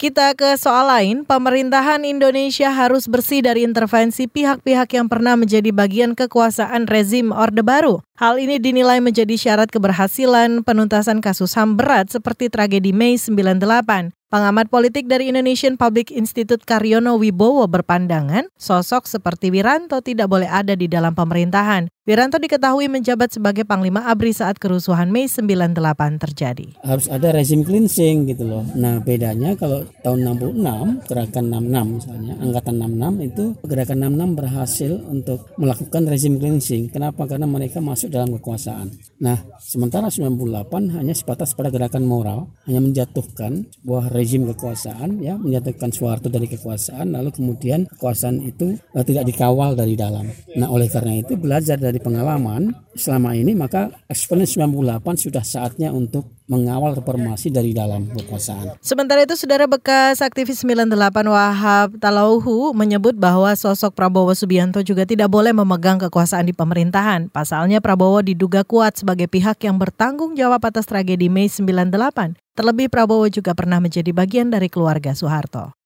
Kita ke soal lain, pemerintahan Indonesia harus bersih dari intervensi pihak-pihak yang pernah menjadi bagian kekuasaan rezim Orde Baru. Hal ini dinilai menjadi syarat keberhasilan penuntasan kasus HAM berat seperti tragedi Mei 98. Pengamat politik dari Indonesian Public Institute Karyono Wibowo berpandangan, sosok seperti Wiranto tidak boleh ada di dalam pemerintahan. Wiranto diketahui menjabat sebagai Panglima ABRI saat kerusuhan Mei 98 terjadi. Harus ada rezim cleansing gitu loh. Nah bedanya kalau tahun 66, gerakan 66 misalnya, angkatan 66 itu gerakan 66 berhasil untuk melakukan rezim cleansing. Kenapa? Karena mereka masuk dalam kekuasaan. Nah sementara 98 hanya sebatas pada gerakan moral, hanya menjatuhkan sebuah rezim kekuasaan ya menjatuhkan Soeharto dari kekuasaan lalu kemudian kekuasaan itu uh, tidak dikawal dari dalam. Nah oleh karena itu belajar dari pengalaman selama ini maka eksponen 98 sudah saatnya untuk mengawal reformasi dari dalam kekuasaan. Sementara itu saudara bekas aktivis 98 Wahab Talauhu menyebut bahwa sosok Prabowo Subianto juga tidak boleh memegang kekuasaan di pemerintahan. Pasalnya Prabowo diduga kuat sebagai pihak yang bertanggung jawab atas tragedi Mei 98. Terlebih Prabowo juga pernah menjadi bagian dari keluarga Soeharto.